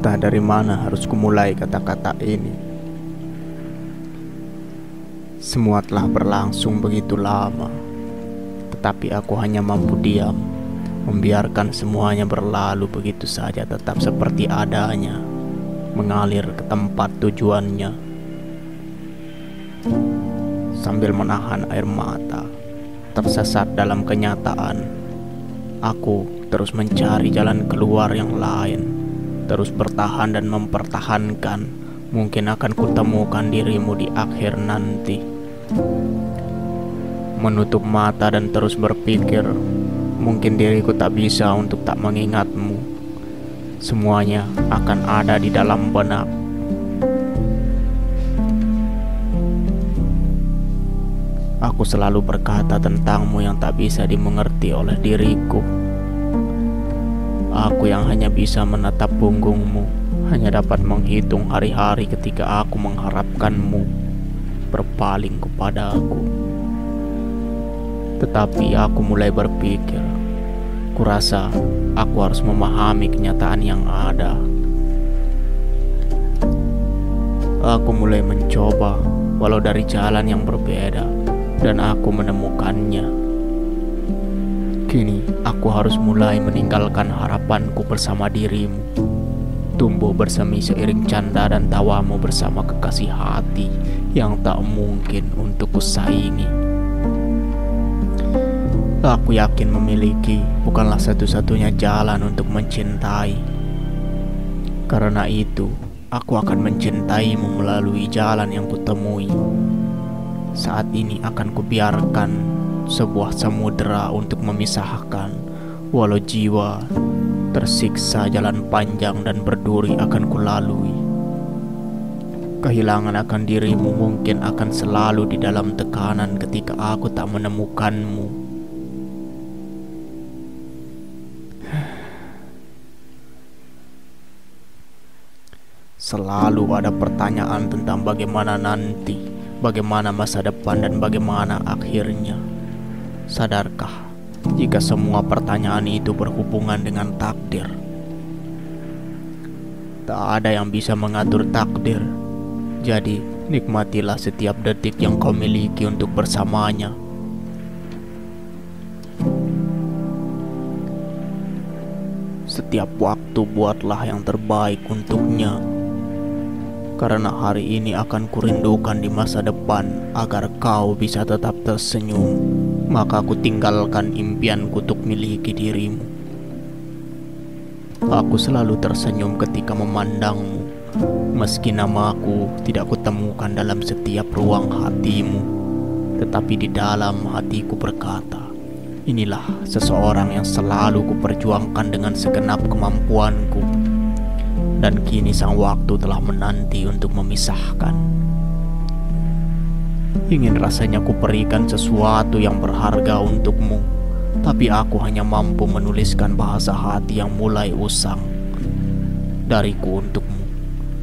Entah dari mana harus kumulai kata-kata ini. Semua telah berlangsung begitu lama, tetapi aku hanya mampu diam, membiarkan semuanya berlalu begitu saja, tetap seperti adanya, mengalir ke tempat tujuannya. Sambil menahan air mata, tersesat dalam kenyataan, aku terus mencari jalan keluar yang lain, terus bertahan dan mempertahankan. Mungkin akan kutemukan dirimu di akhir nanti. Menutup mata dan terus berpikir, mungkin diriku tak bisa untuk tak mengingatmu. Semuanya akan ada di dalam benak. Aku selalu berkata tentangmu yang tak bisa dimengerti oleh diriku. Aku yang hanya bisa menatap punggungmu, hanya dapat menghitung hari-hari ketika aku mengharapkanmu berpaling kepada aku. Tetapi aku mulai berpikir, kurasa aku harus memahami kenyataan yang ada. Aku mulai mencoba, walau dari jalan yang berbeda, dan aku menemukannya. Kini aku harus mulai meninggalkan harapanku bersama dirimu, tumbuh bersemi seiring canda dan tawamu bersama kekasih hati yang tak mungkin untuk kusaingi. Aku yakin memiliki bukanlah satu-satunya jalan untuk mencintai. Karena itu, aku akan mencintaimu melalui jalan yang kutemui. Saat ini akan kubiarkan sebuah samudera untuk memisahkan, walau jiwa tersiksa jalan panjang dan berduri akan kulalui. Kehilangan akan dirimu mungkin akan selalu di dalam tekanan ketika aku tak menemukanmu. Selalu ada pertanyaan tentang bagaimana nanti, bagaimana masa depan, dan bagaimana akhirnya. Sadarkah jika semua pertanyaan itu berhubungan dengan takdir? Tak ada yang bisa mengatur takdir, jadi nikmatilah setiap detik yang kau miliki untuk bersamanya. Setiap waktu buatlah yang terbaik untuknya karena hari ini akan kurindukan di masa depan agar kau bisa tetap tersenyum. Maka aku tinggalkan impianku untuk miliki dirimu. Aku selalu tersenyum ketika memandangmu, meski namaku tidak kutemukan dalam setiap ruang hatimu. Tetapi di dalam hatiku berkata, inilah seseorang yang selalu kuperjuangkan dengan segenap kemampuanku dan kini sang waktu telah menanti untuk memisahkan. Ingin rasanya ku berikan sesuatu yang berharga untukmu, tapi aku hanya mampu menuliskan bahasa hati yang mulai usang. Dariku untukmu,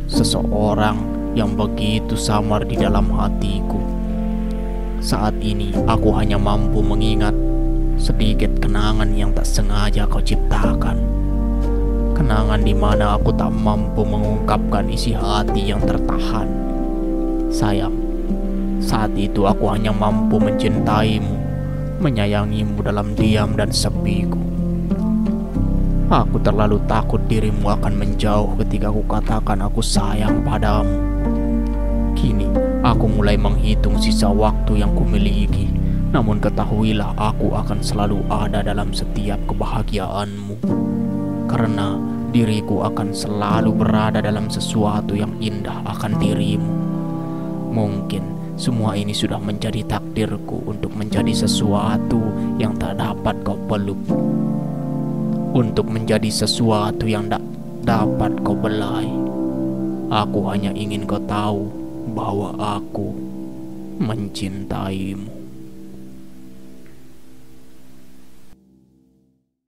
seseorang yang begitu samar di dalam hatiku. Saat ini aku hanya mampu mengingat sedikit kenangan yang tak sengaja kau ciptakan kenangan di mana aku tak mampu mengungkapkan isi hati yang tertahan. Sayang, saat itu aku hanya mampu mencintaimu, menyayangimu dalam diam dan sepiku. Aku terlalu takut dirimu akan menjauh ketika aku katakan aku sayang padamu. Kini, aku mulai menghitung sisa waktu yang kumiliki. Namun ketahuilah aku akan selalu ada dalam setiap kebahagiaanmu karena diriku akan selalu berada dalam sesuatu yang indah akan dirimu. Mungkin semua ini sudah menjadi takdirku untuk menjadi sesuatu yang tak dapat kau peluk. Untuk menjadi sesuatu yang tak dapat kau belai. Aku hanya ingin kau tahu bahwa aku mencintaimu.